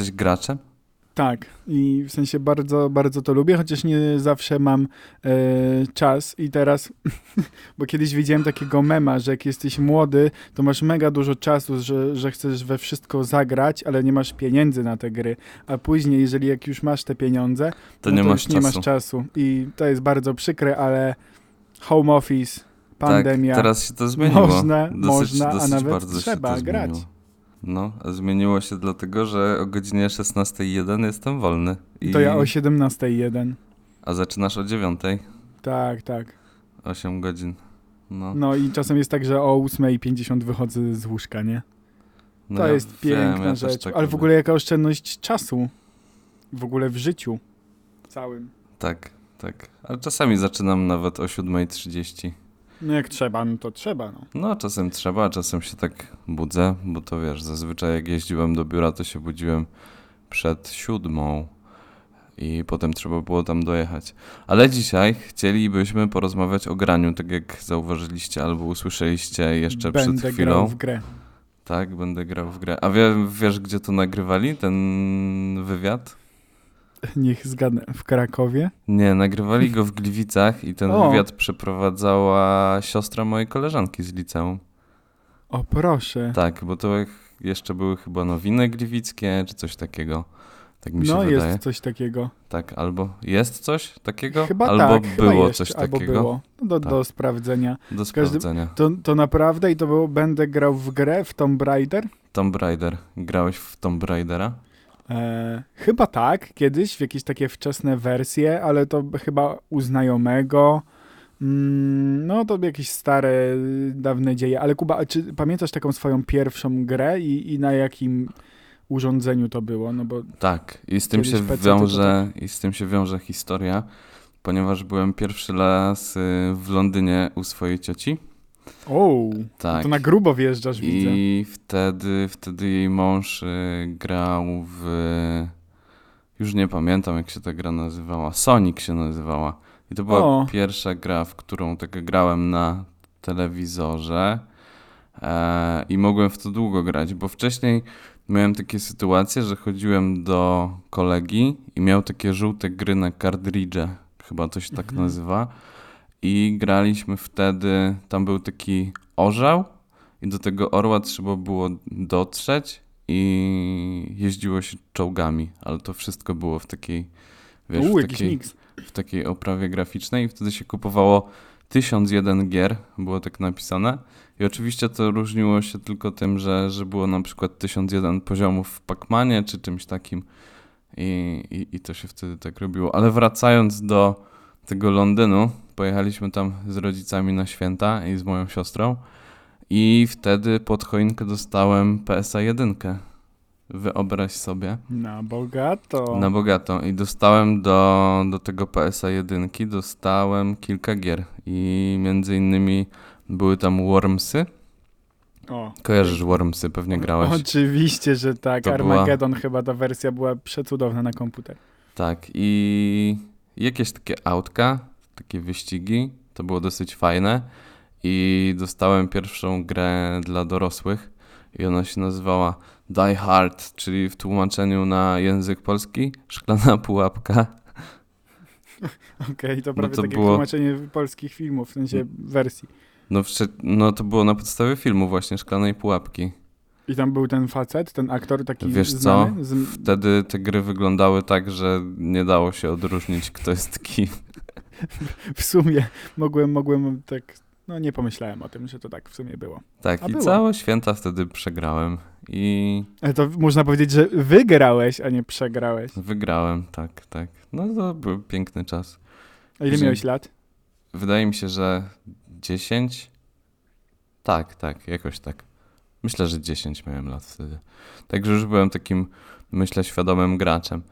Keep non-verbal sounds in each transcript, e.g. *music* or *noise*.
Jesteś graczem? Tak, i w sensie bardzo, bardzo to lubię, chociaż nie zawsze mam e, czas i teraz, *laughs* bo kiedyś widziałem takiego mema, że jak jesteś młody, to masz mega dużo czasu, że, że chcesz we wszystko zagrać, ale nie masz pieniędzy na te gry, a później, jeżeli jak już masz te pieniądze, To no nie to masz już nie masz czasu i to jest bardzo przykre, ale home office, pandemia, Tak, teraz się to zmieniło. można, dosyć, można, a dosyć nawet bardzo się trzeba grać. zmieniło. No, a zmieniło się dlatego, że o godzinie 16.01 jestem wolny. I... To ja o 17.01. A zaczynasz o 9.00? Tak, tak. 8 godzin. No, No i czasem jest tak, że o 8.50 wychodzę z łóżka, nie? no To ja jest wiem, piękna ja rzecz. tak Ale w ogóle jaka oszczędność czasu. W ogóle w życiu. Całym. Tak, tak. Ale czasami zaczynam nawet o 7.30. No jak trzeba, no to trzeba, no. No, czasem trzeba, czasem się tak budzę, bo to wiesz, zazwyczaj jak jeździłem do biura, to się budziłem przed siódmą i potem trzeba było tam dojechać. Ale dzisiaj chcielibyśmy porozmawiać o graniu, tak jak zauważyliście albo usłyszeliście jeszcze Będę przed chwilą. grał w grę. Tak, będę grał w grę. A wie, wiesz, gdzie to nagrywali, ten wywiad? Niech zgadnę. W Krakowie? Nie, nagrywali go w Gliwicach i ten O. wywiad przeprowadzała siostra mojej koleżanki z liceum. O proszę. Tak, bo to jeszcze były chyba nowiny gliwickie, czy coś takiego. Tak mi się no wydaje. jest coś takiego. Tak, albo jest coś takiego, Chyba albo tak. było chyba coś takiego. było. No Do, Tak. do sprawdzenia. Do sprawdzenia. To, to naprawdę i to było, będę grał w grę w Tomb Raider? Tomb Raider. Grałeś w Tomb Raidera? E, chyba tak, kiedyś w jakieś takie wczesne wersje, ale to chyba u znajomego. Mm, no to jakieś stare, dawne dzieje. Ale Kuba, czy pamiętasz taką swoją pierwszą grę i, i na jakim urządzeniu to było? No bo Tak, i z tym się wiąże, i z tym się wiąże historia, ponieważ byłem pierwszy raz y, w Londynie u swojej cioci. O, Tak. to na grubo wjeżdżasz, widzę. I wtedy, wtedy jej mąż y, grał w. Już nie pamiętam, jak się ta gra nazywała. Sonic się nazywała. I to była O. pierwsza gra, w którą tak grałem na telewizorze. E, I mogłem w to długo grać, bo wcześniej miałem takie sytuacje, że chodziłem do kolegi i miał takie żółte gry na kartridże. Chyba to się tak Mhm. nazywa. I graliśmy wtedy. Tam był taki orzeł, i do tego orła trzeba było dotrzeć i jeździło się czołgami, ale to wszystko było w takiej, wiesz, U, w takiej, w takiej oprawie graficznej i wtedy się kupowało 1001 gier, było tak napisane. I oczywiście to różniło się tylko tym, że, że było na przykład 1001 poziomów w Pac-Manie czy czymś takim i, i, i to się wtedy tak robiło. Ale wracając do tego Londynu, pojechaliśmy tam z rodzicami na święta i z moją siostrą i wtedy pod choinkę dostałem PSA 1. Wyobraź sobie. Na bogato. Na bogato. I dostałem do, do tego PSA 1, dostałem kilka gier. I między innymi były tam Wormsy. O. Kojarzysz Wormsy, pewnie grałeś. Oczywiście, że tak. To była- Armageddon chyba ta wersja była przecudowna na komputer. Tak. I jakieś takie autka, takie wyścigi. To było dosyć fajne. I dostałem pierwszą grę dla dorosłych. I ona się nazywała Die Hard, czyli w tłumaczeniu na język polski szklana *laughs* pułapka. Okej, to No prawie to takie było- tłumaczenie polskich filmów, w sensie wersji. No, no to było na podstawie filmu właśnie Szklanej Pułapki. I tam był ten facet, ten aktor taki Wiesz co? znany. Z... Wtedy te gry wyglądały tak, że nie dało się odróżnić, kto jest kim. *laughs* W sumie mogłem, mogłem tak, no nie pomyślałem o tym, że to tak w sumie było. Tak, A i było. całe święta wtedy przegrałem. I Ale to można powiedzieć, że wygrałeś, a nie przegrałeś. wygrałem, tak, tak. No to był piękny czas. A ile Że- miałeś lat? Wydaje mi się, że 10? Tak, tak, jakoś tak. Myślę, że 10 miałem lat wtedy. Także już byłem takim, myślę, świadomym graczem.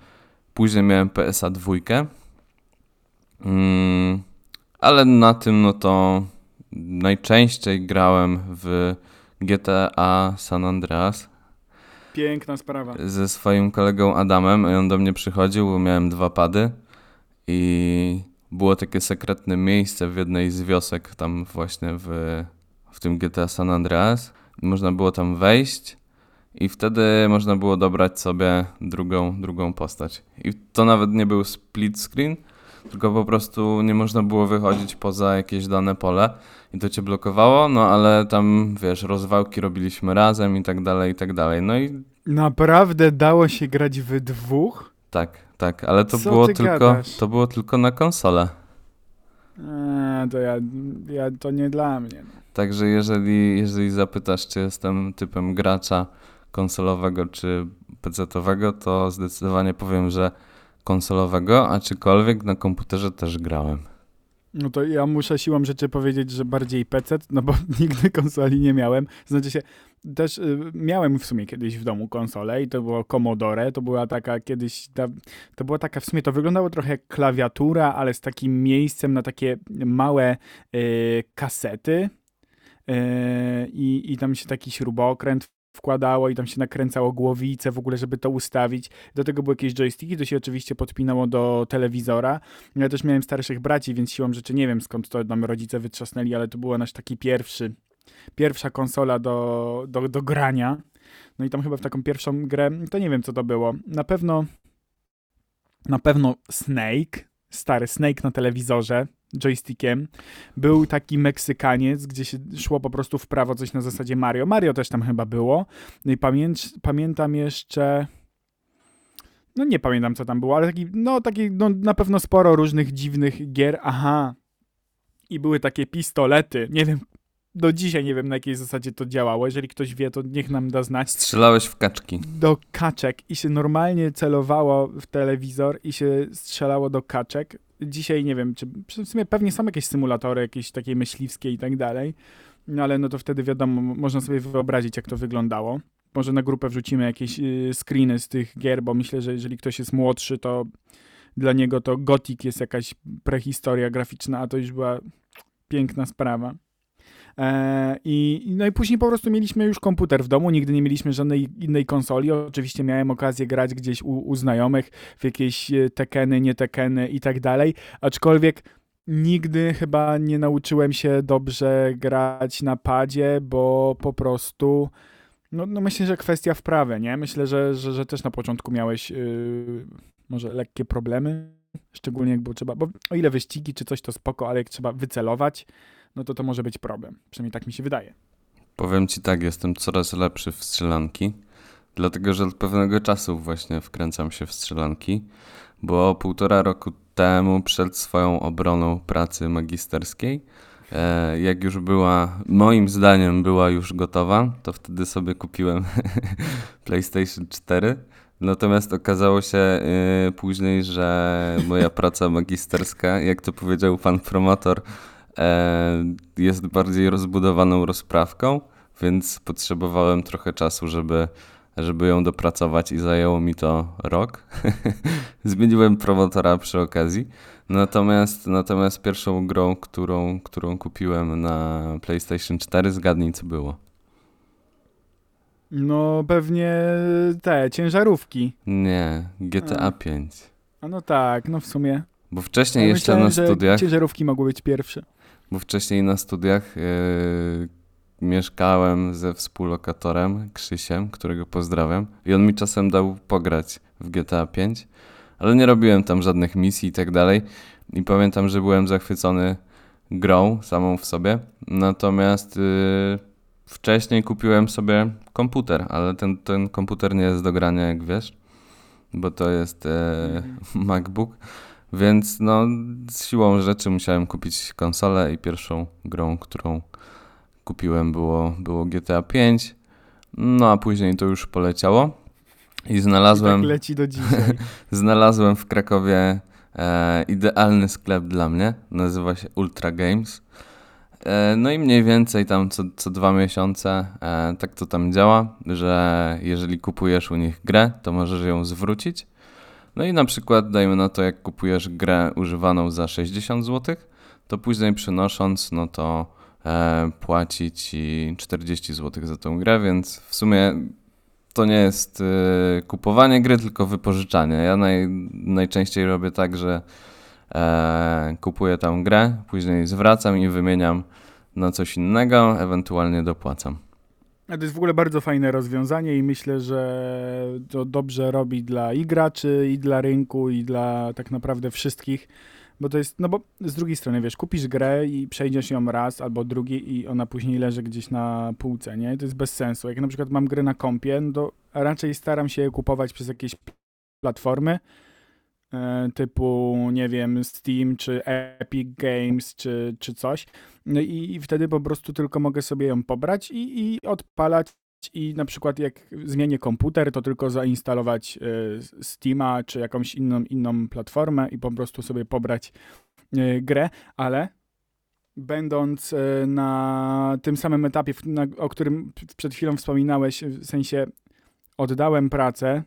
Później miałem PSA 2. Mm, ale na tym, no to najczęściej grałem w GTA San Andreas Piękna sprawa. ze swoim kolegą Adamem i on do mnie przychodził, bo miałem dwa pady i było takie sekretne miejsce w jednej z wiosek tam właśnie w, w tym GTA San Andreas. Można było tam wejść i wtedy można było dobrać sobie drugą, drugą postać. I to nawet nie był split screen, tylko po prostu nie można było wychodzić poza jakieś dane pole i to cię blokowało, no ale tam, wiesz, rozwałki robiliśmy razem i tak dalej, i tak dalej. No i Naprawdę dało się grać w dwóch? tak, tak, ale to Co było ty tylko, gadasz? to było tylko na konsolę. Eee, to ja, ja, to nie dla mnie. Także jeżeli, jeżeli zapytasz, czy jestem typem gracza konsolowego czy PC-owego, to zdecydowanie powiem, że konsolowego, aczkolwiek na komputerze też grałem. No to ja muszę siłą rzeczy powiedzieć, że bardziej PC, no bo *laughs* nigdy konsoli nie miałem. Znaczy się, też y, miałem w sumie kiedyś w domu konsolę i to było Commodore, to była taka kiedyś, ta, to była taka w sumie, to wyglądało trochę jak klawiatura, ale z takim miejscem na takie małe y, kasety y, i, i tam się taki śrubokręt wkładało i tam się nakręcało głowice w ogóle, żeby to ustawić. Do tego były jakieś joysticki, to się oczywiście podpinało do telewizora. Ja też miałem starszych braci, więc siłą rzeczy nie wiem skąd to nam rodzice wytrzasnęli, ale to był nasz taki pierwszy, pierwsza konsola do, do, do grania. No i tam chyba w taką pierwszą grę, to nie wiem co to było. Na pewno, na pewno Snake, stary Snake na telewizorze, joystickiem. Był taki Meksykaniec, gdzie się szło po prostu w prawo coś na zasadzie Mario. Mario też tam chyba było. No i pamięć, pamiętam jeszcze... No nie pamiętam co tam było, ale taki, no taki, no na pewno sporo różnych dziwnych gier. Aha. I były takie pistolety. Nie wiem, do dzisiaj nie wiem na jakiej zasadzie to działało. Jeżeli ktoś wie, to niech nam da znać Strzelałeś w kaczki. do kaczek i się normalnie celowało w telewizor i się strzelało do kaczek. Dzisiaj nie wiem, czy w sumie pewnie są jakieś symulatory, jakieś takie myśliwskie i tak dalej, no ale no to wtedy wiadomo, można sobie wyobrazić, jak to wyglądało. Może na grupę wrzucimy jakieś y, screeny z tych gier, bo myślę, że jeżeli ktoś jest młodszy, to dla niego to Gothic jest jakaś prehistoria graficzna, a to już była piękna sprawa. E, I, no i później po prostu mieliśmy już komputer w domu, nigdy nie mieliśmy żadnej innej konsoli. Oczywiście miałem okazję grać gdzieś u, u znajomych w jakieś e, tekeny, nie tekeny i tak dalej, aczkolwiek nigdy chyba nie nauczyłem się dobrze grać na padzie, bo po prostu no, no myślę, że kwestia wprawy, nie? Myślę, że, że, że też na początku miałeś yy, może lekkie problemy, szczególnie jak było trzeba, bo o ile wyścigi czy coś to spoko, ale jak trzeba wycelować, no to to może być problem. Przynajmniej tak mi się wydaje. Powiem ci tak, jestem coraz lepszy w strzelanki, dlatego że od pewnego czasu właśnie wkręcam się w strzelanki, bo półtora roku temu przed swoją obroną pracy magisterskiej, e, jak już była, moim zdaniem była już gotowa, to wtedy sobie kupiłem *laughs* PlayStation 4. Natomiast okazało się y, później, że moja praca magisterska, jak to powiedział pan promotor, e, jest bardziej rozbudowaną rozprawką, więc potrzebowałem trochę czasu, żeby, żeby ją dopracować i zajęło mi to rok. *laughs* Zmieniłem promotora przy okazji. Natomiast, natomiast pierwszą grą, którą, którą kupiłem na PlayStation 4, zgadnij co było. No pewnie te ciężarówki. Nie, GTA A. 5. A no tak, no w sumie. Bo wcześniej Ja jeszcze myślałem, na studiach, ciężarówki mogły być pierwsze. Bo wcześniej na studiach yy, mieszkałem ze współlokatorem Krzysiem, którego pozdrawiam. I on mi czasem dał pograć w GTA 5, ale nie robiłem tam żadnych misji i tak dalej. I pamiętam, że byłem zachwycony grą samą w sobie. Natomiast yy, wcześniej kupiłem sobie komputer, ale ten, ten komputer nie jest do grania, jak wiesz, bo to jest e, *laughs* MacBook. Więc no, z siłą rzeczy musiałem kupić konsolę i pierwszą grą, którą kupiłem było, było GTA 5. No a później to już poleciało i I znalazłem, tak leci do dzisiaj. *laughs* znalazłem w Krakowie e, idealny sklep dla mnie. Nazywa się Ultra Games. E, no i mniej więcej tam co, co dwa miesiące e, tak to tam działa, że jeżeli kupujesz u nich grę, to możesz ją zwrócić. No i na przykład dajmy na to, jak kupujesz grę używaną za 60 zł, to później przynosząc, no to e, płaci ci 40 zł za tą grę, więc w sumie to nie jest e, kupowanie gry, tylko wypożyczanie. Ja naj, najczęściej robię tak, że e, kupuję tam grę, później zwracam i wymieniam na coś innego, ewentualnie dopłacam. To jest w ogóle bardzo fajne rozwiązanie i myślę, że to dobrze robi dla i graczy, i dla rynku, i dla tak naprawdę wszystkich. Bo to jest, no bo z drugiej strony, wiesz, kupisz grę i przejdziesz ją raz albo drugi i ona później leży gdzieś na półce, nie? To jest bez sensu. Jak na przykład mam grę na kompie, no to raczej staram się je kupować przez jakieś platformy typu, nie wiem, Steam, czy Epic Games, czy, czy coś. No i, i wtedy po prostu tylko mogę sobie ją pobrać i, i odpalać i na przykład jak zmienię komputer, to tylko zainstalować e, Steama czy jakąś inną, inną platformę i po prostu sobie pobrać e, grę, ale będąc e, na tym samym etapie, na, o którym przed chwilą wspominałeś, w sensie oddałem pracę,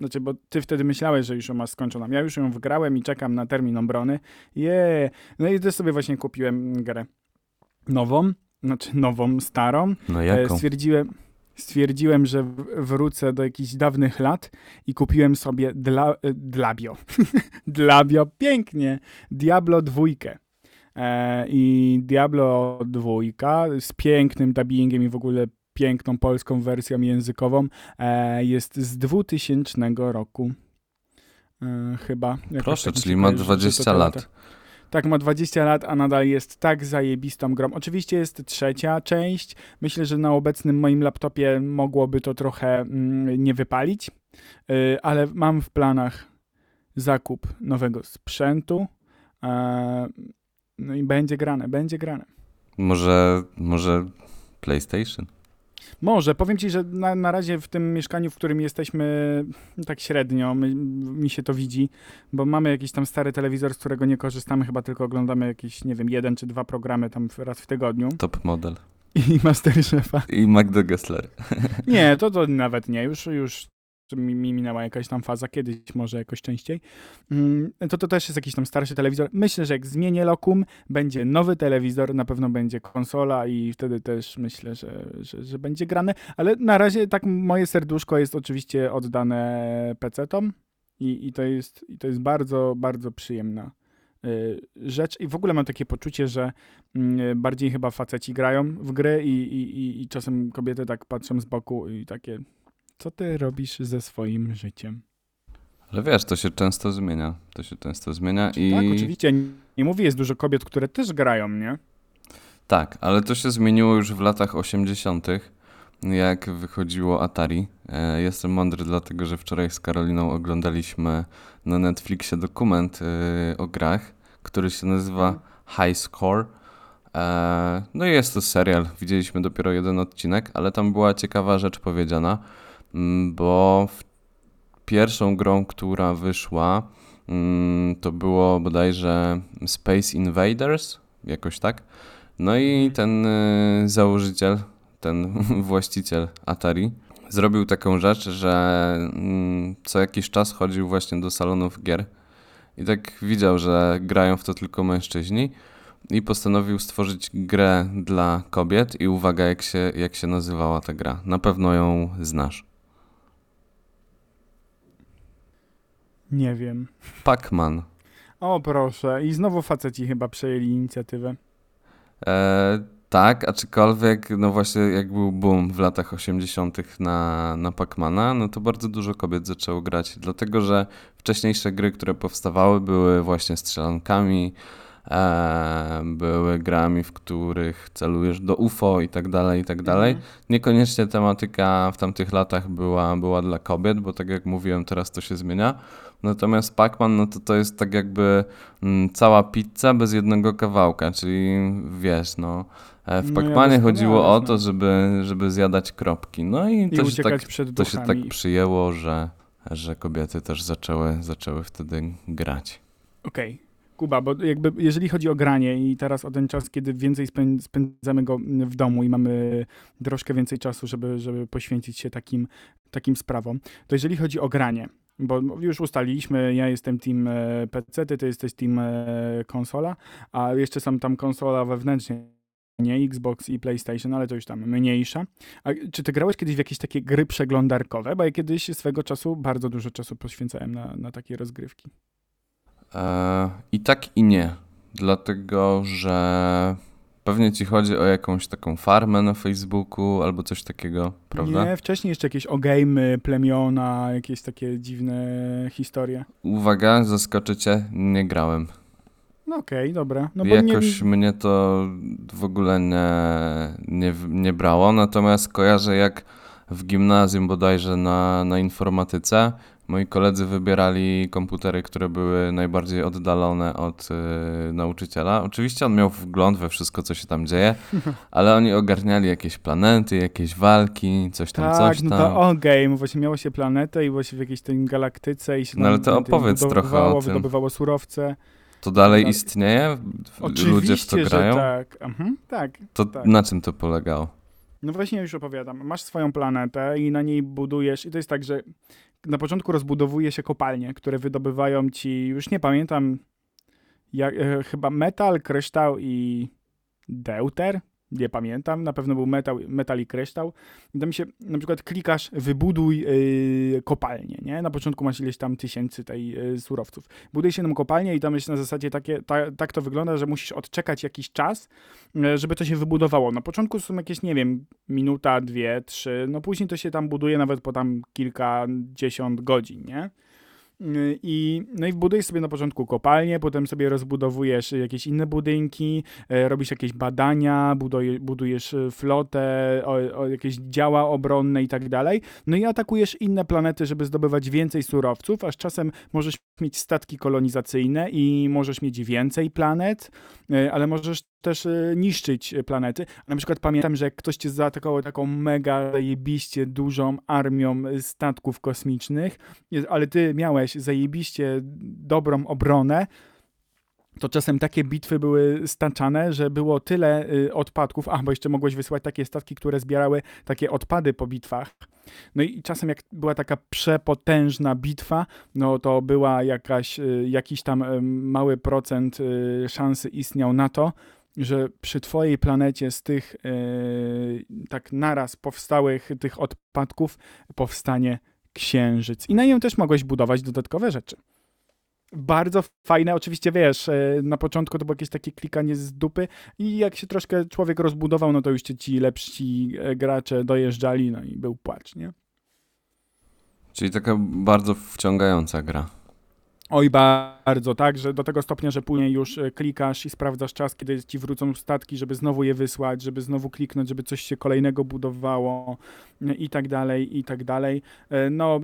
znaczy, bo ty wtedy myślałeś, że już ją masz skończoną. Ja już ją wgrałem i czekam na termin obrony. Je. No i też sobie właśnie kupiłem grę nową, znaczy nową, starą. No E, jaką? Stwierdziłem, stwierdziłem, że wrócę do jakichś dawnych lat i kupiłem sobie dla, e, Dlabio. *laughs* Dlabio, pięknie. Diablo dwójkę. E, I Diablo dwójka z pięknym dubbingiem i w ogóle piękną polską wersją językową e, jest z 2000 roku. E, chyba. Proszę, tak się czyli ma kojarzy, że to 20 te lat. Tak, ma 20 lat, a nadal jest tak zajebistą grą. Oczywiście jest trzecia część. Myślę, że na obecnym moim laptopie mogłoby to trochę mm, nie wypalić, yy, ale mam w planach zakup nowego sprzętu. e, no i będzie grane, będzie grane. Może, może PlayStation? Może, powiem ci, że na, na razie w tym mieszkaniu, w którym jesteśmy, tak średnio my, mi się to widzi, bo mamy jakiś tam stary telewizor, z którego nie korzystamy, chyba tylko oglądamy jakieś, nie wiem, jeden czy dwa programy tam raz w tygodniu Top model. i *laughs* Masterchefa. I Magda Gessler. Nie, to to nawet nie, już, już mi, mi minęła jakaś tam faza, kiedyś może jakoś częściej. Mm, To to też jest jakiś tam starszy telewizor. Myślę, że jak zmienię lokum, będzie nowy telewizor, na pewno będzie konsola i wtedy też myślę, że, że, że będzie grane, ale na razie tak moje serduszko jest oczywiście oddane PC-tom i, i, to, jest, i to jest bardzo, bardzo przyjemna y, rzecz i w ogóle mam takie poczucie, że mm, bardziej chyba faceci grają w gry i, i, i, i czasem kobiety tak patrzą z boku i takie co ty robisz ze swoim życiem? Ale wiesz, to się często zmienia. To się często zmienia i... Tak, oczywiście. Nie mówię, jest dużo kobiet, które też grają, nie? Tak, ale to się zmieniło już w latach 80., jak wychodziło Atari. E, Jestem mądry, dlatego że wczoraj z Karoliną oglądaliśmy na Netflixie dokument e, o grach, który się nazywa High Score. E, No i jest to serial. Widzieliśmy dopiero jeden odcinek, ale tam była ciekawa rzecz powiedziana, bo w pierwszą grą, która wyszła, mm, to było bodajże Space Invaders, jakoś tak. No i ten y, założyciel, ten *laughs* właściciel Atari zrobił taką rzecz, że mm, co jakiś czas chodził właśnie do salonów gier i tak widział, że grają w to tylko mężczyźni i postanowił stworzyć grę dla kobiet i uwaga, jak się, jak się nazywała ta gra. Na pewno ją znasz. Nie wiem. Pac-Man. O proszę, i znowu faceci chyba przejęli inicjatywę. E, tak, aczkolwiek, no właśnie, jak był boom w latach 80. na, na Pacmana, no to bardzo dużo kobiet zaczęło grać, dlatego że wcześniejsze gry, które powstawały, były właśnie strzelankami, e, były grami, w których celujesz do UFO i tak dalej, i tak dalej. Mhm. Niekoniecznie tematyka w tamtych latach była, była dla kobiet, bo tak jak mówiłem, teraz to się zmienia. Natomiast Pac-Man, no to to jest tak jakby mm, cała pizza bez jednego kawałka, czyli wiesz, no e, w No ja Pac-Manie chodziło o to, żeby, żeby zjadać kropki. No i, I to, się tak, to się tak przyjęło, że, że kobiety też zaczęły, zaczęły wtedy grać. Okej. Kuba, bo jakby jeżeli chodzi o granie i teraz o ten czas, kiedy więcej spę- spędzamy go w domu i mamy troszkę więcej czasu, żeby, żeby poświęcić się takim, takim sprawom, to jeżeli chodzi o granie, bo już ustaliliśmy, ja jestem team e, PC, ty, jesteś team e, konsola, a jeszcze są tam konsola wewnętrznie, nie Xbox i PlayStation, ale to już tam mniejsza. A czy ty grałeś kiedyś w jakieś takie gry przeglądarkowe? Bo ja kiedyś swego czasu bardzo dużo czasu poświęcałem na, na takie rozgrywki. E, I tak i nie, dlatego że Pewnie ci chodzi o jakąś taką farmę na Facebooku albo coś takiego, prawda? Nie, wcześniej jeszcze jakieś ogejmy, plemiona, jakieś takie dziwne historie. Uwaga, zaskoczę cię, nie grałem. No okej, dobra. No Jakoś nie... mnie to w ogóle nie, nie, nie brało, natomiast kojarzę jak w gimnazjum bodajże na, na informatyce moi koledzy wybierali komputery, które były najbardziej oddalone od y, nauczyciela. Oczywiście on miał wgląd we wszystko, co się tam dzieje, *laughs* ale oni ogarniali jakieś planety, jakieś walki, coś tam, Tak, coś no tam. to ogame, właśnie miało się planetę i było się w jakiejś tej galaktyce i się No ale to opowiedz trochę o tym. wydobywało surowce. To dalej tak. istnieje? Oczywiście, Ludzie w to grają? że tak. Mhm, tak. To tak. na czym to polegało? No właśnie już opowiadam. Masz swoją planetę i na niej budujesz, i to jest tak, że na początku rozbudowuje się kopalnie, które wydobywają ci, już nie pamiętam, jak, e, chyba metal, kryształ i deuter. Nie pamiętam, na pewno był metal, metal i kryształ. I tam się na przykład klikasz wybuduj yy, kopalnię, nie? Na początku masz ileś tam tysięcy tej yy, surowców. Buduje się tam kopalnię i tam jest na zasadzie takie, ta, tak to wygląda, że musisz odczekać jakiś czas, yy, żeby to się wybudowało. Na początku są jakieś, nie wiem, minuta, dwie, trzy, no później to się tam buduje nawet po tam kilkadziesiąt godzin, nie? I, no i wbudujesz sobie na początku kopalnię, potem sobie rozbudowujesz jakieś inne budynki, e, robisz jakieś badania, buduje, budujesz e, flotę, o, o jakieś działa obronne i tak dalej. No i atakujesz inne planety, żeby zdobywać więcej surowców, aż czasem możesz mieć statki kolonizacyjne i możesz mieć więcej planet, e, ale możesz też e, niszczyć e, planety. Na przykład pamiętam, że jak ktoś cię zaatakował taką mega zajebiście dużą armią e, statków kosmicznych, ale ty miałeś zajebiście dobrą obronę, to czasem takie bitwy były staczane, że było tyle odpadków, a bo jeszcze mogłeś wysłać takie statki, które zbierały takie odpady po bitwach. No i czasem jak była taka przepotężna bitwa, no to była jakaś, jakiś tam mały procent szansy istniał na to, że przy twojej planecie z tych y, tak naraz powstałych tych odpadków powstanie księżyc. I na nią też mogłeś budować dodatkowe rzeczy. Bardzo fajne, oczywiście wiesz, e, na początku to było jakieś takie klikanie z dupy i jak się troszkę człowiek rozbudował, no to już ci lepsi e, gracze dojeżdżali, no i był płacz, nie? Czyli taka bardzo wciągająca gra. Oj, bardzo, tak, że do tego stopnia, że później już e, klikasz i sprawdzasz czas, kiedy ci wrócą statki, żeby znowu je wysłać, żeby znowu kliknąć, żeby coś się kolejnego budowało e, i tak dalej, i tak dalej. E, No,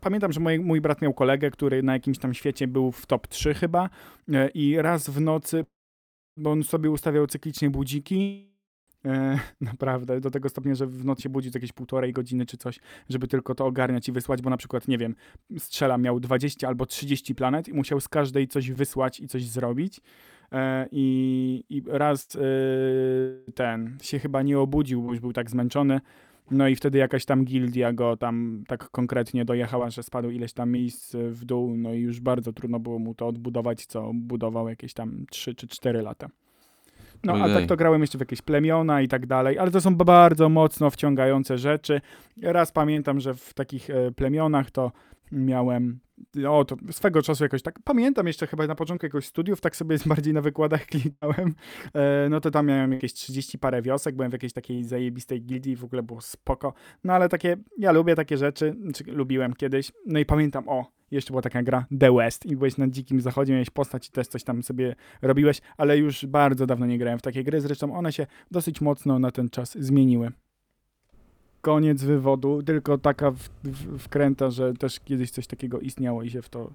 pamiętam, że mój, mój brat miał kolegę, który na jakimś tam świecie był w top 3 chyba i raz w nocy, bo on sobie ustawiał cyklicznie budziki, *laughs* naprawdę, do tego stopnia, że w nocy się budzi jakieś półtorej godziny czy coś, żeby tylko to ogarniać i wysłać, bo na przykład, nie wiem, strzela miał 20 albo 30 planet i musiał z każdej coś wysłać i coś zrobić. E, I, I raz e, ten się chyba nie obudził, bo już był tak zmęczony. No i wtedy jakaś tam gildia go tam tak konkretnie dojechała, że spadł ileś tam miejsc w dół, no i już bardzo trudno było mu to odbudować, co budował jakieś tam 3 czy 4 lata. No, a tak to grałem jeszcze w jakieś plemiona i tak dalej, ale to są bardzo mocno wciągające rzeczy. Raz pamiętam, że w takich e, plemionach to miałem, o to swego czasu jakoś tak, pamiętam jeszcze chyba na początku jakoś studiów, tak sobie *laughs* bardziej na wykładach klikałem, e, no to tam miałem jakieś 30 parę wiosek, byłem w jakiejś takiej zajebistej gildii, w ogóle było spoko, no ale takie, ja lubię takie rzeczy, czy lubiłem kiedyś, no i pamiętam, o, jeszcze była taka gra The West i byłeś na dzikim zachodzie, miałeś postać i też coś tam sobie robiłeś, ale już bardzo dawno nie grałem w takie gry, zresztą one się dosyć mocno na ten czas zmieniły. Koniec wywodu, tylko taka w, w, wkręta, że też kiedyś coś takiego istniało i się w to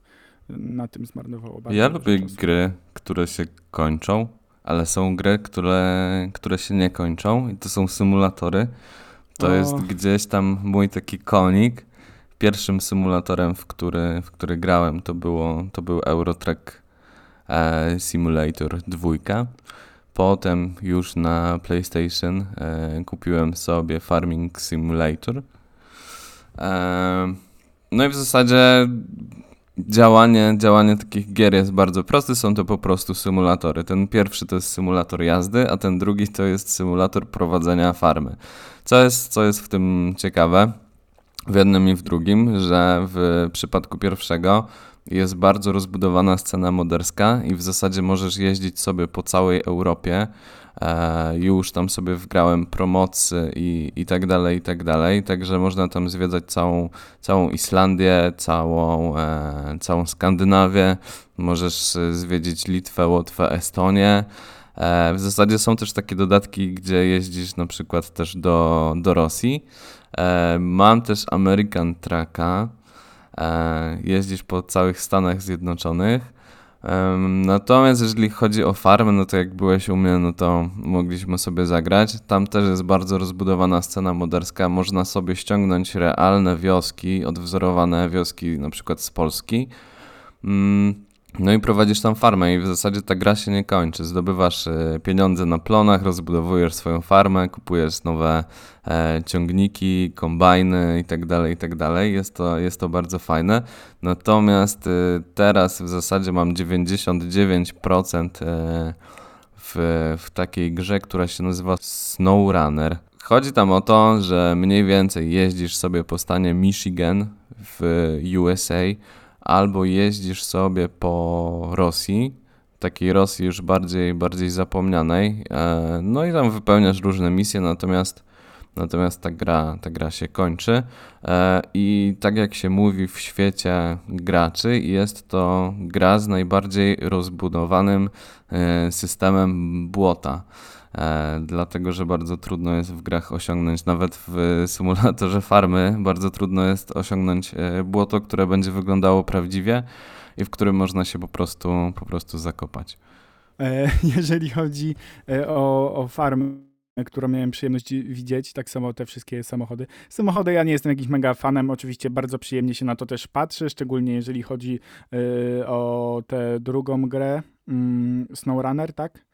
na tym zmarnowało bardzo Ja lubię czasu. gry, które się kończą, ale są gry, które, które się nie kończą i to są symulatory. To O. jest gdzieś tam mój taki konik. Pierwszym symulatorem, w który, w który grałem, to, było, to był Eurotrack e, Simulator 2. Potem już na PlayStation e, kupiłem sobie Farming Simulator. E, no i w zasadzie działanie, działanie takich gier jest bardzo proste. Są to po prostu symulatory. Ten pierwszy to jest symulator jazdy, a ten drugi to jest symulator prowadzenia farmy. Co jest, co jest w tym ciekawe? W jednym i w drugim, że w przypadku pierwszego jest bardzo rozbudowana scena moderska i w zasadzie możesz jeździć sobie po całej Europie. E, już tam sobie wgrałem promocy i, i tak dalej, i tak dalej. Także można tam zwiedzać całą, całą Islandię, całą, e, całą Skandynawię. Możesz e, zwiedzić Litwę, Łotwę, Estonię. E, w zasadzie są też takie dodatki, gdzie jeździsz na przykład też do, do Rosji. E, mam też American Trucka. E, jeździsz po całych Stanach Zjednoczonych. Natomiast jeżeli chodzi o farmę, no to jak byłeś u mnie, no to mogliśmy sobie zagrać. Tam też jest bardzo rozbudowana scena moderska. Można sobie ściągnąć realne wioski, odwzorowane wioski na przykład z Polski. Mm, No i prowadzisz tam farmę i w zasadzie ta gra się nie kończy. Zdobywasz e, pieniądze na plonach, rozbudowujesz swoją farmę, kupujesz nowe e, ciągniki, kombajny i tak dalej, i tak. Jest to, jest to bardzo fajne. Natomiast e, teraz w zasadzie mam 99% e, w, w takiej grze, która się nazywa SnowRunner. Chodzi tam o to, że mniej więcej jeździsz sobie po stanie Michigan w USA albo jeździsz sobie po Rosji, takiej Rosji już bardziej, bardziej zapomnianej, e, no i tam wypełniasz różne misje, natomiast, natomiast ta, gra, ta gra się kończy e, i tak jak się mówi w świecie graczy, jest to gra z najbardziej rozbudowanym e, systemem błota. E, dlatego, że bardzo trudno jest w grach osiągnąć, nawet w symulatorze farmy, bardzo trudno jest osiągnąć e, błoto, które będzie wyglądało prawdziwie i w którym można się po prostu, po prostu zakopać. E, *laughs* jeżeli chodzi o, o farmę, którą miałem przyjemność widzieć, tak samo te wszystkie samochody. Samochody ja nie jestem jakimś mega fanem, oczywiście bardzo przyjemnie się na to też patrzy, szczególnie jeżeli chodzi o tę drugą grę, mm, SnowRunner, tak?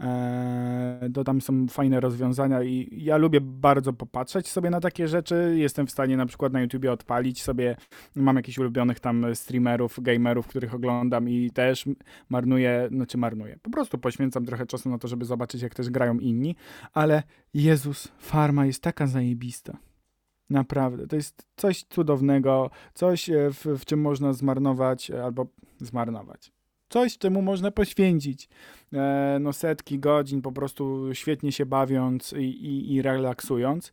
E, to tam są fajne rozwiązania i ja lubię bardzo popatrzeć sobie na takie rzeczy. Jestem w stanie na przykład na YouTubie odpalić sobie, mam jakichś ulubionych tam streamerów, gamerów, których oglądam i też marnuję, znaczy marnuję, po prostu poświęcam trochę czasu na to, żeby zobaczyć jak też grają inni, ale Jezus, farma jest taka zajebista. Naprawdę, to jest coś cudownego, coś e, w, w czym można zmarnować e, albo zmarnować. Coś, czemu można poświęcić e, no setki godzin po prostu świetnie się bawiąc i, i, i relaksując.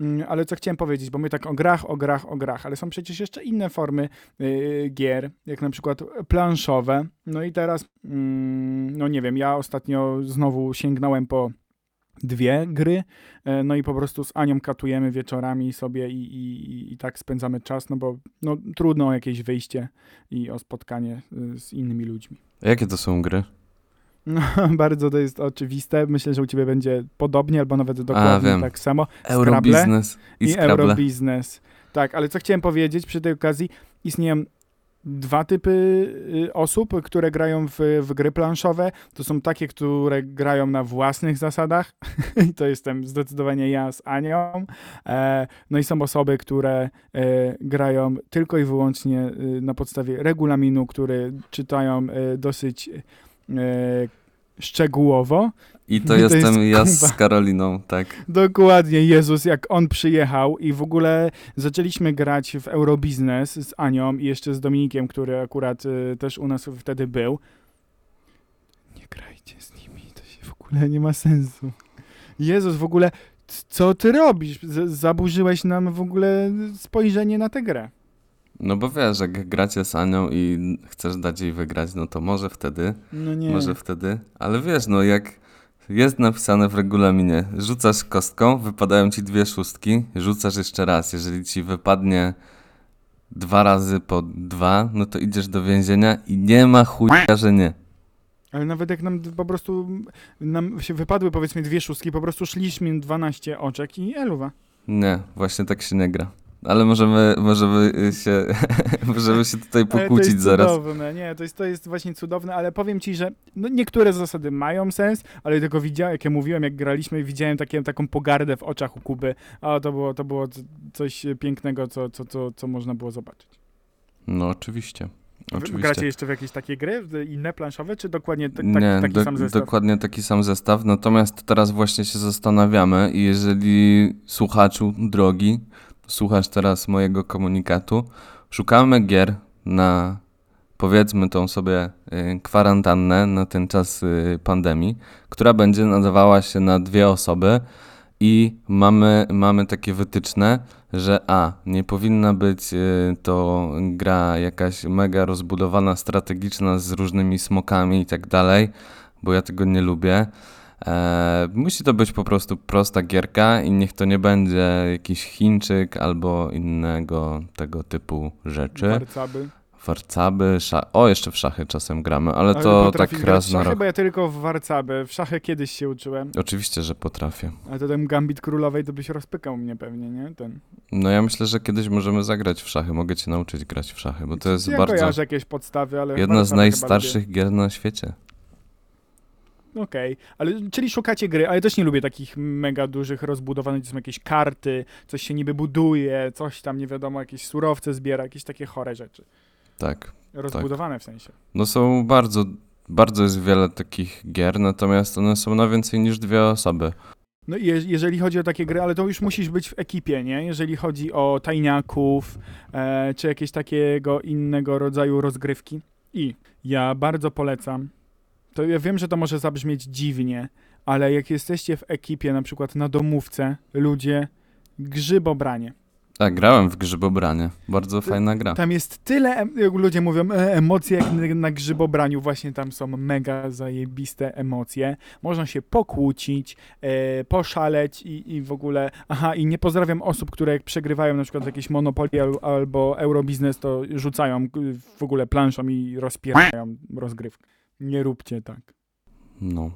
Mm, Ale co chciałem powiedzieć, bo my tak o grach, o grach, o grach, ale są przecież jeszcze inne formy y, gier, jak na przykład planszowe. No i teraz, mm, no nie wiem, ja ostatnio znowu sięgnąłem po dwie gry, e, no i po prostu z Anią katujemy wieczorami sobie i, i, i- tak spędzamy czas, no bo no, trudno o jakieś wyjście i o spotkanie y, z innymi ludźmi. A Jakie to są gry? No, *laughs* bardzo to jest oczywiste. Myślę, że u ciebie będzie podobnie, albo nawet dokładnie wiem. tak samo. Eurobiznes i, I. Eurobiznes. Tak, ale co chciałem powiedzieć przy tej okazji, istnieją dwa typy y, osób, które grają w, w gry planszowe. To są takie, które grają na własnych zasadach. *laughs* To jestem zdecydowanie ja z Anią. E, no i są osoby, które e, grają tylko i wyłącznie y, na podstawie regulaminu, który czytają e, dosyć szczegółowo. I to To jestem jest ja z. Karoliną, tak. Dokładnie, Jezus, jak on przyjechał i w ogóle zaczęliśmy grać w Eurobiznes z Anią i jeszcze z Dominikiem, który akurat y, też u nas wtedy był. Nie grajcie z nimi, to się w ogóle nie ma sensu. Jezus, w ogóle, co ty robisz? Z zaburzyłeś nam w ogóle spojrzenie na tę grę. No bo wiesz, jak gracie z Anią i chcesz dać jej wygrać, no to może wtedy, No nie. może wtedy, ale wiesz, no jak jest napisane w regulaminie, rzucasz kostką, wypadają ci dwie szóstki, rzucasz jeszcze raz, jeżeli ci wypadnie dwa razy po dwa, no to idziesz do więzienia i nie ma chuja, że nie. Ale nawet jak nam po prostu nam się wypadły powiedzmy dwie szóstki, po prostu szliśmy 12 oczek i eluwa. Nie, właśnie tak się nie gra. Ale możemy, możemy się, *laughs* możemy się tutaj Ale to pokłócić jest zaraz. cudowne, nie, to jest, to jest właśnie cudowne, ale powiem ci, że no niektóre zasady mają sens, ale tylko widziałem, jak ja mówiłem, jak graliśmy, widziałem takie, taką pogardę w oczach u Kuby, a to było, to było coś pięknego, co, co, co, co można było zobaczyć. No oczywiście. Oczywiście. Gracie jeszcze w jakieś takie gry, inne planszowe, czy dokładnie tak, Nie, taki do, sam zestaw? dokładnie taki sam zestaw. Natomiast teraz właśnie się zastanawiamy i jeżeli słuchaczu drogi słuchasz teraz mojego komunikatu, szukamy gier na powiedzmy tą sobie y, kwarantannę na ten czas y, pandemii, która będzie nadawała się na dwie osoby i mamy, mamy takie wytyczne, że a, nie powinna być y, to gra jakaś mega rozbudowana, strategiczna z różnymi smokami i tak dalej, bo ja tego nie lubię. E, musi to być po prostu prosta gierka i niech to nie będzie jakiś Chińczyk albo innego tego typu rzeczy. Warcaby. Warcaby, sza... o jeszcze w szachy czasem gramy, ale, Ale to tak raz na rok. bo ja tylko w warcaby. W szachy kiedyś się uczyłem. Oczywiście, że potrafię. Ale to ten gambit królowej to byś rozpykał mnie pewnie, nie? Ten. No ja myślę, że kiedyś możemy zagrać w szachy. Mogę cię nauczyć grać w szachy, bo to jest ja bardzo kojarzę jakieś podstawy, ale jedna z chyba najstarszych gier na świecie. Okej, ale czyli szukacie gry, ale też nie lubię takich mega dużych, rozbudowanych, gdzie są jakieś karty, coś się niby buduje, coś tam, nie wiadomo, jakieś surowce zbiera, jakieś takie chore rzeczy. Tak. Rozbudowane w sensie. No są bardzo, bardzo jest wiele takich gier, natomiast one są na więcej niż dwie osoby. No i je, jeżeli chodzi o takie gry, ale to już musisz być w ekipie, nie? Jeżeli chodzi o tajniaków, e, czy jakieś takiego innego rodzaju rozgrywki. I ja bardzo polecam, to ja wiem, że to może zabrzmieć dziwnie, ale jak jesteście w ekipie, na przykład na domówce, ludzie, grzybobranie. Tak, grałem w grzybobranie. Bardzo fajna gra. Tam jest tyle, ludzie mówią, e, emocje jak na, grzybobraniu, właśnie tam są mega zajebiste emocje. Można się pokłócić, e, poszaleć i, i w ogóle, aha, i nie pozdrawiam osób, które jak przegrywają na przykład jakieś Monopoly al, albo Eurobiznes, to rzucają w ogóle planszą i rozpierają rozgrywkę. Nie róbcie tak. No.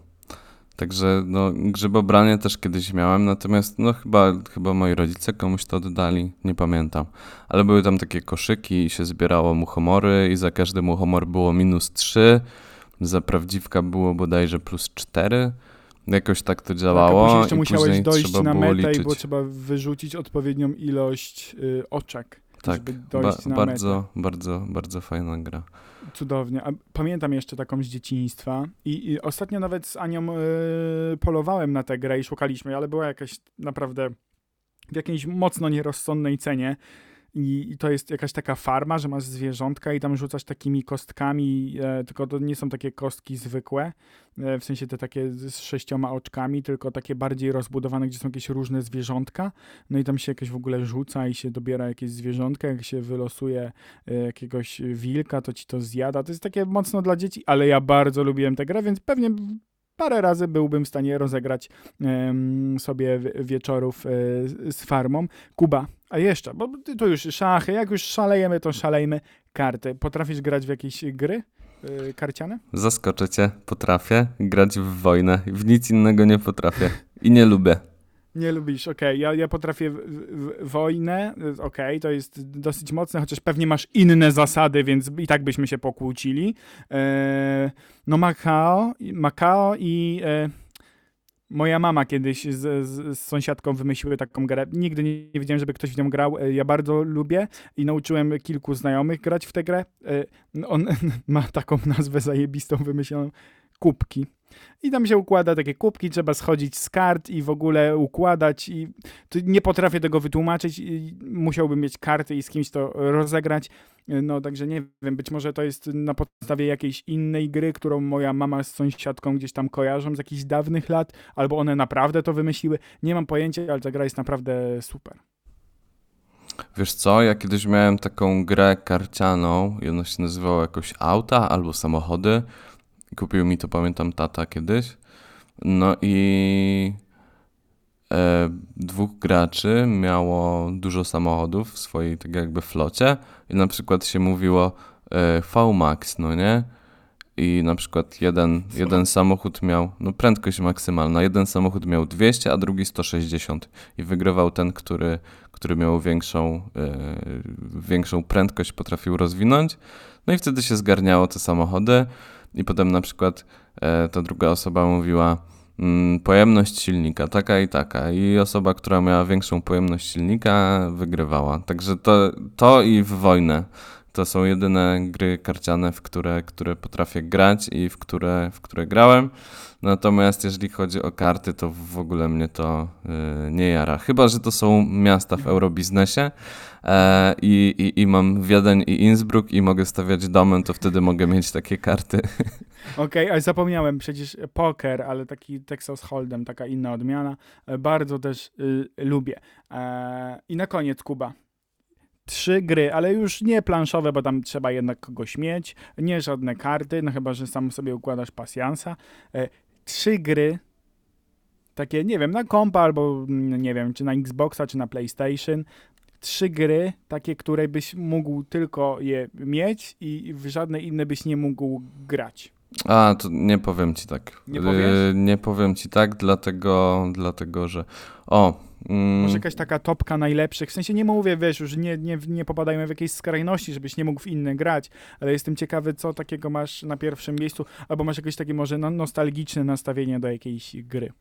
Także no, grzybobranie też kiedyś miałem, natomiast no chyba, chyba moi rodzice komuś to oddali, nie pamiętam. Ale były tam takie koszyki i się zbierało muchomory i za każdy muchomor było minus 3, za prawdziwka było bodajże plus 4. Jakoś tak to Tak, a działało później jeszcze i musiałeś później dojść na metę liczyć. i było trzeba wyrzucić odpowiednią ilość y, oczek, tak, żeby ba- dojść na metę. bardzo, bardzo, bardzo fajna gra. Cudownie. A pamiętam jeszcze taką z dzieciństwa i, i ostatnio nawet z Anią y, polowałem na tę grę i szukaliśmy, ale była jakaś naprawdę w jakiejś mocno nierozsądnej cenie. I, I to jest jakaś taka farma, że masz zwierzątka i tam rzucasz takimi kostkami, e, tylko to nie są takie kostki zwykłe, e, w sensie te takie z sześcioma oczkami, tylko takie bardziej rozbudowane, gdzie są jakieś różne zwierzątka. No i tam się jakieś w ogóle rzuca i się dobiera jakieś zwierzątka, jak się wylosuje e, jakiegoś wilka, to ci to zjada. To jest takie mocno dla dzieci, ale ja bardzo lubiłem tę grę, więc pewnie parę razy byłbym w stanie rozegrać sobie wie- wieczorów e, z farmą. Kuba, a jeszcze, bo to już szachy, jak już szalejemy, to szalejmy karty. Potrafisz grać w jakieś gry e, karciane? Zaskoczę cię, potrafię grać w wojnę, w nic innego nie potrafię i nie lubię. Nie lubisz, okej. Ja, ja potrafię w, w, wojnę, y, okej, to jest dosyć mocne, chociaż pewnie masz inne zasady, więc i tak byśmy się pokłócili. E, no Macao, Macao i e, moja mama kiedyś z, z, z sąsiadką wymyśliły taką grę. Nigdy nie, nie widziałem, żeby ktoś w nią grał. E, Ja bardzo lubię i nauczyłem kilku znajomych grać w tę grę. E, on *laughs* ma taką nazwę zajebistą wymyśloną. Kubki. I tam się układa takie kubki, trzeba schodzić z kart i w ogóle układać i nie potrafię tego wytłumaczyć musiałbym mieć karty i z kimś to rozegrać. No także nie wiem, być może to jest na podstawie jakiejś innej gry, którą moja mama z sąsiadką gdzieś tam kojarzą z jakichś dawnych lat, albo one naprawdę to wymyśliły. Nie mam pojęcia, ale ta gra jest naprawdę super. Wiesz co, ja kiedyś miałem taką grę karcianą ona się nazywała jakoś auta albo samochody. Kupił mi to, pamiętam, tata kiedyś. No i e, dwóch graczy miało dużo samochodów w swojej tak jakby flocie i na przykład się mówiło e, V-Max, no nie? I na przykład jeden, jeden samochód miał, no prędkość maksymalna, jeden samochód miał 200, a drugi 160 i wygrywał ten, który, który miał większą, e, większą prędkość, potrafił rozwinąć. No i wtedy się zgarniało te samochody i potem na przykład e, ta druga osoba mówiła mm, pojemność silnika taka i taka i osoba, która miała większą pojemność silnika wygrywała. Także to, to i w wojnę to są jedyne gry karciane, w które, które potrafię grać i w które, w które grałem. Natomiast jeżeli chodzi o karty, to w ogóle mnie to y, nie jara. Chyba, że to są miasta w eurobiznesie e, i, i, mam Wiedeń i Innsbruck i mogę stawiać domem, to wtedy mogę mieć takie karty. *laughs* Okej, ale zapomniałem, przecież poker, ale taki Texas Hold'em, taka inna odmiana, e, bardzo też y, lubię. E, I na koniec, Kuba. Trzy gry, ale już nie planszowe, bo tam trzeba jednak kogoś mieć, nie żadne karty, no chyba, że sam sobie układasz pasjansa. E, trzy gry, takie, nie wiem, na kompa albo, mm, nie wiem, czy na Xboxa, czy na PlayStation. Trzy gry, takie, które byś mógł tylko je mieć i w żadne inne byś nie mógł grać. A, to nie powiem ci tak. Nie powiesz? Y, nie powiem ci tak, dlatego, dlatego że. O. Mm, Może jakaś taka topka najlepszych, w sensie nie mówię, wiesz, już nie, nie, nie popadajmy w jakieś skrajności, żebyś nie mógł w inne grać, ale jestem ciekawy, co takiego masz na pierwszym miejscu, albo masz jakieś takie może no, nostalgiczne nastawienie do jakiejś gry.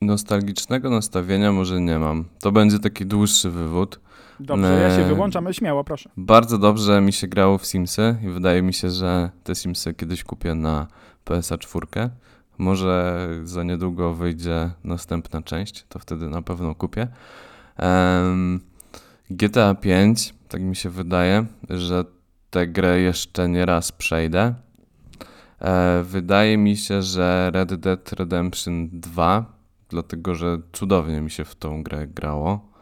Nostalgicznego nastawienia może nie mam. To będzie taki dłuższy wywód. Dobrze, ja się Nie. wyłączam, ale śmiało, proszę. Bardzo dobrze mi się grało w Simsy i wydaje mi się, że te Simsy kiedyś kupię na PSA 4. Może za niedługo wyjdzie następna część, to wtedy na pewno kupię. GTA 5, tak mi się wydaje, że tę grę jeszcze nie raz przejdę. E, wydaje mi się, że Red Dead Redemption 2, dlatego że cudownie mi się w tą grę grało.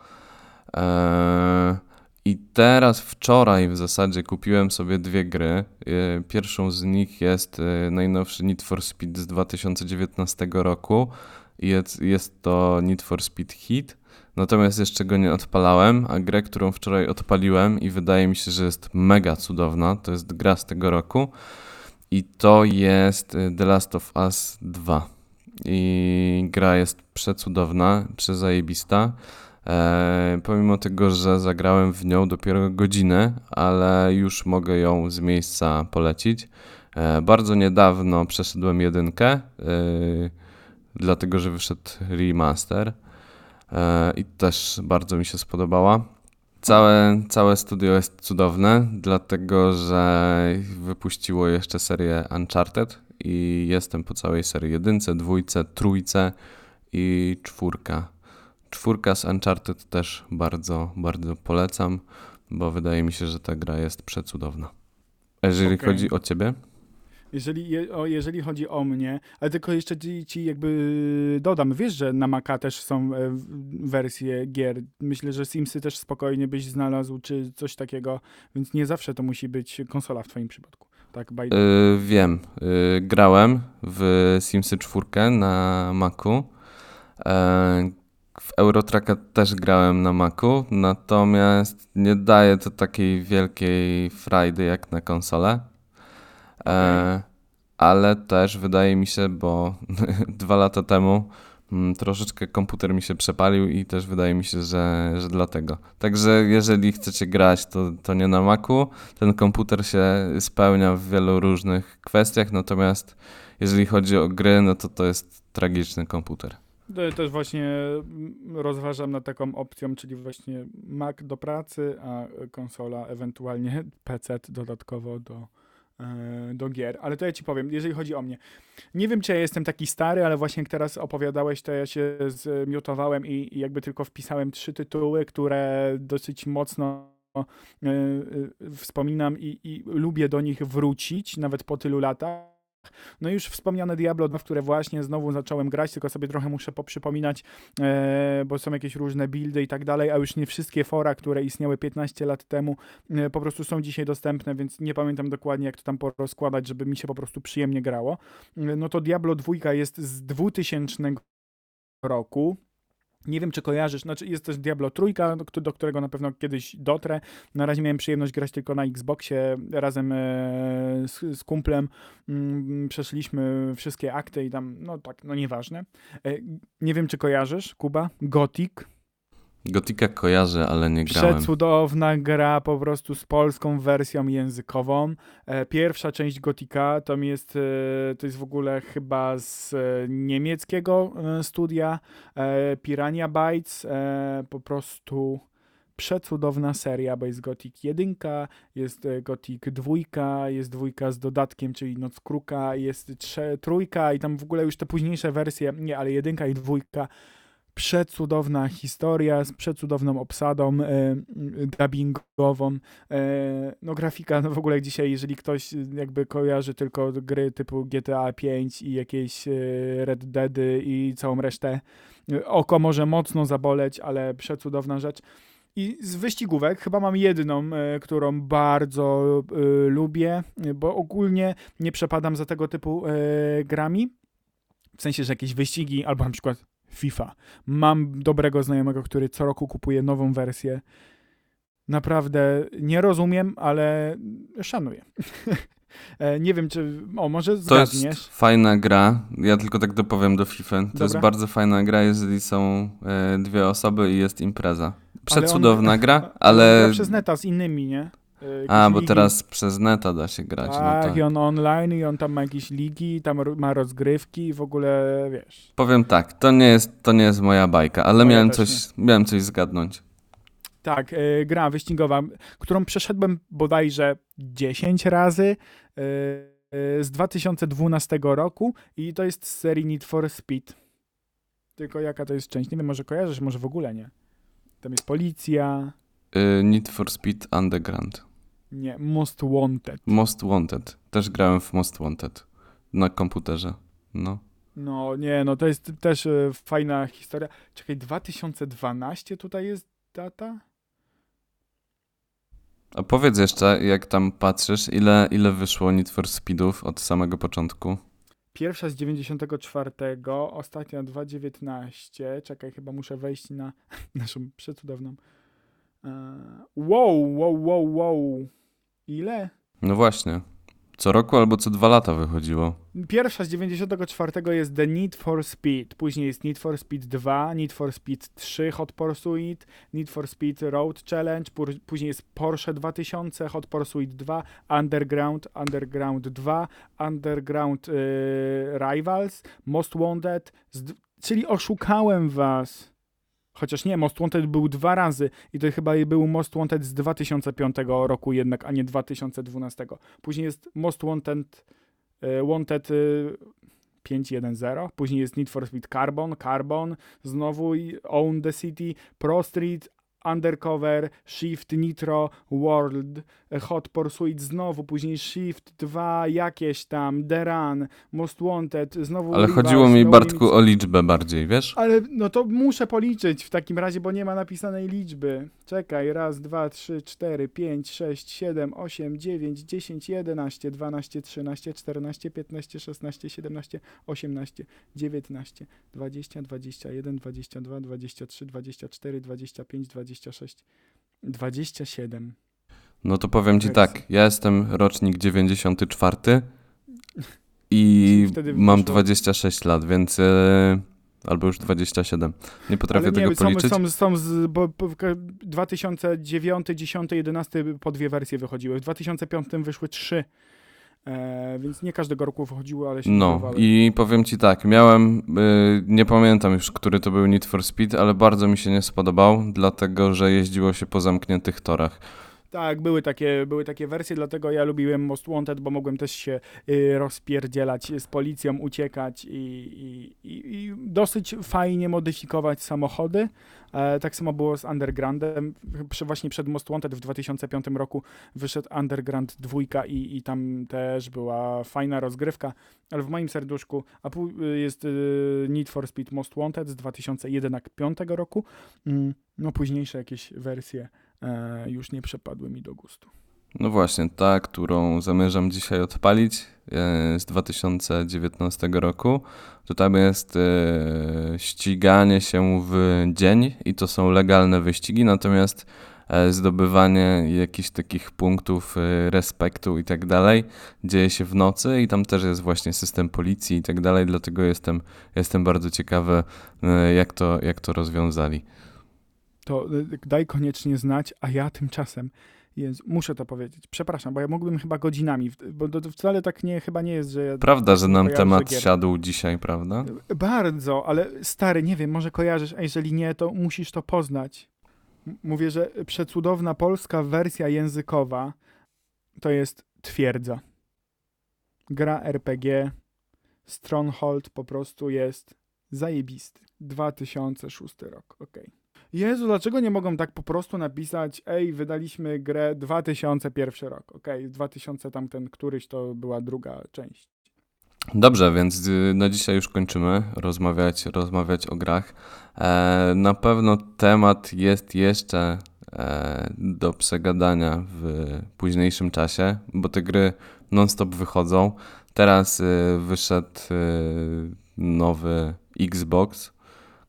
E, I teraz wczoraj w zasadzie kupiłem sobie dwie gry. E, Pierwszą z nich jest e, najnowszy Need for Speed z 2019 roku. Jest, jest to Need for Speed Heat. Natomiast jeszcze go nie odpalałem, a grę, którą wczoraj odpaliłem i wydaje mi się, że jest mega cudowna, to jest gra z tego roku i to jest e, The Last of Us 2. I gra jest przecudowna, przezajebista. E, pomimo tego, że zagrałem w nią dopiero godzinę, ale już mogę ją z miejsca polecić. E, bardzo niedawno przeszedłem jedynkę, e, dlatego że wyszedł remaster e, i też bardzo mi się spodobała. Całe, całe studio jest cudowne, dlatego że wypuściło jeszcze serię Uncharted i jestem po całej serii jedynce, dwójce, trójce i czwórka. Czwórka z Uncharted też bardzo, bardzo polecam, bo wydaje mi się, że ta gra jest przecudowna. A jeżeli Okej. chodzi o ciebie? Jeżeli, jeżeli chodzi o mnie, ale tylko jeszcze ci, ci jakby dodam, wiesz, że na Maca też są e, wersje gier. Myślę, że Simsy też spokojnie byś znalazł, czy coś takiego, więc nie zawsze to musi być konsola w twoim przypadku. Tak, by Yy, wiem, yy, grałem w Simsy 4 na Macu. E, w Eurotracka też grałem na Macu, natomiast nie daje to takiej wielkiej frajdy jak na konsolę. E, ale też wydaje mi się, bo *laughs* dwa lata temu mm, troszeczkę komputer mi się przepalił i też wydaje mi się, że, że dlatego. Także jeżeli chcecie grać, to, to nie na Macu. Ten komputer się spełnia w wielu różnych kwestiach, natomiast jeżeli chodzi o gry, no to to jest tragiczny komputer. Też właśnie mm, rozważam nad taką opcją, czyli właśnie Mac do pracy, a konsola ewentualnie *laughs* PC dodatkowo do, e, do gier. Ale to ja ci powiem, jeżeli chodzi o mnie. Nie wiem, czy ja jestem taki stary, ale właśnie jak teraz opowiadałeś, to ja się zmiutowałem i, i jakby tylko wpisałem trzy tytuły, które dosyć mocno e, e, wspominam i, i lubię do nich wrócić, nawet po tylu latach. No już wspomniane Diablo 2, w które właśnie znowu zacząłem grać, tylko sobie trochę muszę poprzypominać, e, bo są jakieś różne buildy i tak dalej, a już nie wszystkie fora, które istniały 15 lat temu, e, po prostu są dzisiaj dostępne, więc nie pamiętam dokładnie, jak to tam porozkładać, żeby mi się po prostu przyjemnie grało. E, no to Diablo 2 jest z 2000 roku. Nie wiem, czy kojarzysz, znaczy jest też Diablo trójka, do, którego na pewno kiedyś dotrę. Na razie miałem przyjemność grać tylko na Xboxie razem e, z, z kumplem. Mm, przeszliśmy wszystkie akty i tam, no tak, no nieważne. E, nie wiem, czy kojarzysz, Kuba? Gothic. Gotika kojarzę, ale nie grałem. Przecudowna gra po prostu z polską wersją językową. E, pierwsza część Gotika to jest, e, to jest w ogóle chyba z e, niemieckiego studia Piranha Bytes. Po prostu przecudowna seria, bo jest Gothic 1, jest Gothic 2, jest dwójka z dodatkiem, czyli Noc Kruka, jest trójka i tam w ogóle już te późniejsze wersje, nie, ale jedynka i dwójka. Przecudowna historia z przecudowną obsadą e, dubbingową. E, no grafika, no w ogóle dzisiaj, jeżeli ktoś e, jakby kojarzy tylko gry typu GTA 5 i jakieś e, Red Deady i całą resztę, e, oko może mocno zaboleć, ale przecudowna rzecz. I z wyścigówek chyba mam jedną, e, którą bardzo e, lubię, e, bo ogólnie nie przepadam za tego typu grami. W sensie, że jakieś wyścigi, albo na przykład FIFA. Mam dobrego znajomego, który co roku kupuje nową wersję. Naprawdę nie rozumiem, ale szanuję. *laughs* E, nie wiem, czy. O, może To zgadniesz. jest fajna gra. Ja tylko tak dopowiem do FIFA. To Dobra. jest bardzo fajna gra, jeżeli są e, dwie osoby i jest impreza. Przecudowna on- gra, *laughs* ale. gra przez neta z innymi, nie? E, A, bo ligi. teraz przez neta da się grać. no Tak, tak. i on online, i on tam ma jakieś ligi, tam ma rozgrywki i w ogóle, wiesz. Powiem tak, to nie jest, to nie jest moja bajka, ale Moja miałem też coś, miałem coś zgadnąć. Tak, e, gra wyścigowa, którą przeszedłem bodajże 10 razy e, z 2012 roku i to jest z serii Need for Speed. Tylko jaka to jest część? Nie wiem, może kojarzysz, może w ogóle nie. Tam jest policja, Need for Speed Underground. nie, Most Wanted. Most Wanted. Też grałem w Most Wanted. Na komputerze. No. No nie, no to jest też e, fajna historia. Czekaj, 2012 tutaj jest data? A powiedz jeszcze, jak tam patrzysz, ile, ile wyszło Need for Speedów od samego początku? Pierwsza z 94, ostatnia 2.19. Czekaj, chyba muszę wejść na *laughs* naszą przecudowną. E, Wow, wow, wow, wow. Ile? No właśnie. Co roku albo co dwa lata wychodziło. Pierwsza z 94 jest The Need for Speed, później jest Need for Speed 2, Need for Speed 3 Hot Pursuit, Need for Speed Road Challenge, później jest Porsche 2000, Hot Pursuit 2, Underground, Underground 2, Underground y, Rivals, Most Wanted, czyli oszukałem was. Chociaż nie, Most Wanted był dwa razy i to chyba był Most Wanted z 2005 roku jednak, a nie 2012. Później jest Most Wanted e, Wanted e, 5.1.0, później jest Need for Speed Carbon, Carbon, znowu Own the City, Pro Street, Undercover, Shift, Nitro, World, Hot Pursuit, znowu, później Shift 2, jakieś tam, The Run, Most Wanted, znowu Ale Rivals, chodziło mi, No Bartku, Limits. o liczbę bardziej, wiesz? Ale no to muszę policzyć w takim razie, bo nie ma napisanej liczby. Czekaj, raz, dwa, trzy, cztery, pięć, sześć, siedem, osiem, dziewięć, dziesięć, jedenaście, dwanaście, trzynaście, czternaście, piętnaście, szesnaście, siedemnaście, osiemnaście, dziewiętnaście, dwadzieścia, dwadzieścia jeden, dwadzieścia dwa, dwadzieścia trzy, dwadzieścia cztery, dwadzieścia pięć, dwadzieścia sześć, dwadzieścia siedem. No to powiem ci Wersji. tak, ja jestem rocznik 94 i *laughs* mam wyszło- 26 lat, więc... E, albo już 27. Nie potrafię tego nie, są, policzyć. są, są z, bo, bo w ka- 2009, 10, 11 po dwie wersje wychodziły. W 2005 wyszły trzy. E, więc nie każdego roku wychodziły, ale się No próbowałem. i powiem ci tak, miałem, y, nie pamiętam już, który to był Need for Speed, ale bardzo mi się nie spodobał, dlatego że jeździło się po zamkniętych torach. Tak, były takie, były takie wersje, dlatego ja lubiłem Most Wanted, bo mogłem też się y, rozpierdzielać z policją, uciekać i, i, i, i dosyć fajnie modyfikować samochody. E, tak samo było z Undergroundem. Właśnie przed Most Wanted w 2005 roku wyszedł Underground 2 i, i tam też była fajna rozgrywka, ale w moim serduszku a y, jest y, Need for Speed Most Wanted z 2005 roku. Mm, no późniejsze jakieś wersje e, już nie przepadły mi do gustu. No właśnie, ta, którą zamierzam dzisiaj odpalić e, z 2019 roku, to tam jest e, ściganie się w dzień i to są legalne wyścigi, natomiast e, zdobywanie jakichś takich punktów respektu i tak dalej dzieje się w nocy i tam też jest właśnie system policji i tak dalej, dlatego jestem, jestem bardzo ciekawy, jak to, jak to rozwiązali. To daj koniecznie znać, a ja tymczasem Jezu, muszę to powiedzieć. Przepraszam, bo ja mógłbym chyba godzinami, bo to, wcale tak nie, chyba nie jest, że ja Prawda, że nam temat gier. siadł dzisiaj, prawda? Bardzo, ale stary, nie wiem, może kojarzysz, a jeżeli nie, to musisz to poznać. Mówię, że przecudowna polska wersja językowa to jest Twierdza. Gra RPG Stronghold po prostu jest zajebisty. 2006 rok, okej. Jezu, dlaczego nie mogą tak po prostu napisać ej, wydaliśmy grę 2001 rok, okej, 2000 tamten któryś to była druga część. Dobrze, więc y, na dzisiaj już kończymy rozmawiać, rozmawiać o grach. E, na pewno temat jest jeszcze e, do przegadania w późniejszym czasie, bo te gry non-stop wychodzą. Teraz y, wyszedł y, nowy Xbox,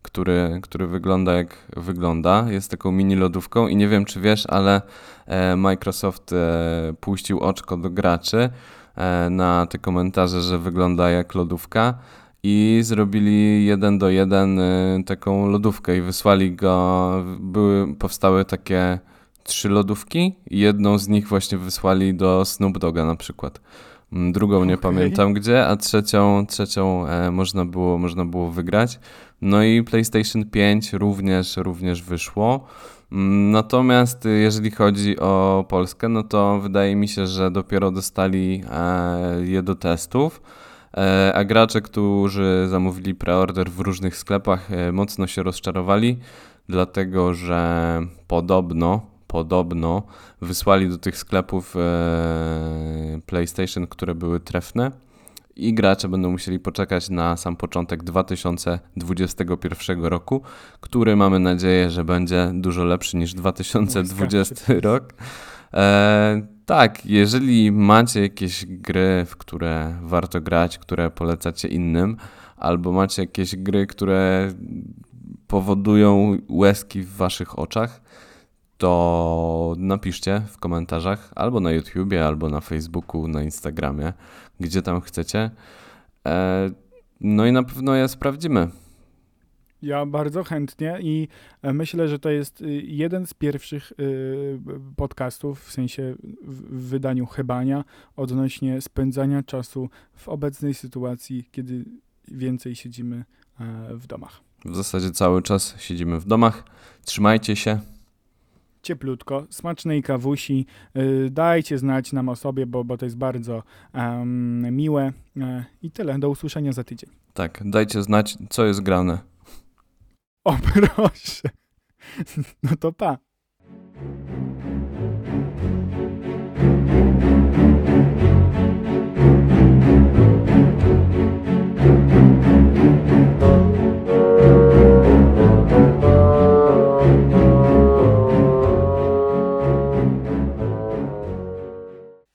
który, który wygląda jak wygląda. Jest taką mini lodówką i nie wiem czy wiesz, ale e, Microsoft e, puścił oczko do graczy e, na te komentarze, że wygląda jak lodówka i zrobili jeden do jeden taką lodówkę i wysłali go, były, powstały takie trzy lodówki i jedną z nich właśnie wysłali do Snoop Doga na przykład. Mm, Drugą nie pamiętam gdzie, a trzecią, trzecią można, było, można było wygrać. No i PlayStation 5 również, również wyszło. Mm, Natomiast y, jeżeli chodzi o Polskę, no to wydaje mi się, że dopiero dostali e, je do testów. E, A gracze, którzy zamówili preorder w różnych sklepach, e, mocno się rozczarowali, dlatego że podobno, podobno wysłali do tych sklepów PlayStation, które były trefne i gracze będą musieli poczekać na sam początek 2021 roku, który mamy nadzieję, że będzie dużo lepszy niż 2020 rok. E, tak, jeżeli macie jakieś gry, w które warto grać, które polecacie innym, albo macie jakieś gry, które powodują łezki w waszych oczach, to napiszcie w komentarzach albo na YouTubie, albo na Facebooku, na Instagramie, gdzie tam chcecie. E, no i na pewno je sprawdzimy. Ja bardzo chętnie i e, myślę, że to jest y, jeden z pierwszych y, podcastów, w sensie w w wydaniu chybania, odnośnie spędzania czasu w obecnej sytuacji, kiedy więcej siedzimy e, w domach. W zasadzie cały czas siedzimy w domach. Trzymajcie się. Cieplutko, smacznej kawusi, y, dajcie znać nam o sobie, bo, bo to jest bardzo em, miłe e, i tyle, do usłyszenia za tydzień. Tak, dajcie znać, co jest grane. O proszę, *laughs* no to pa.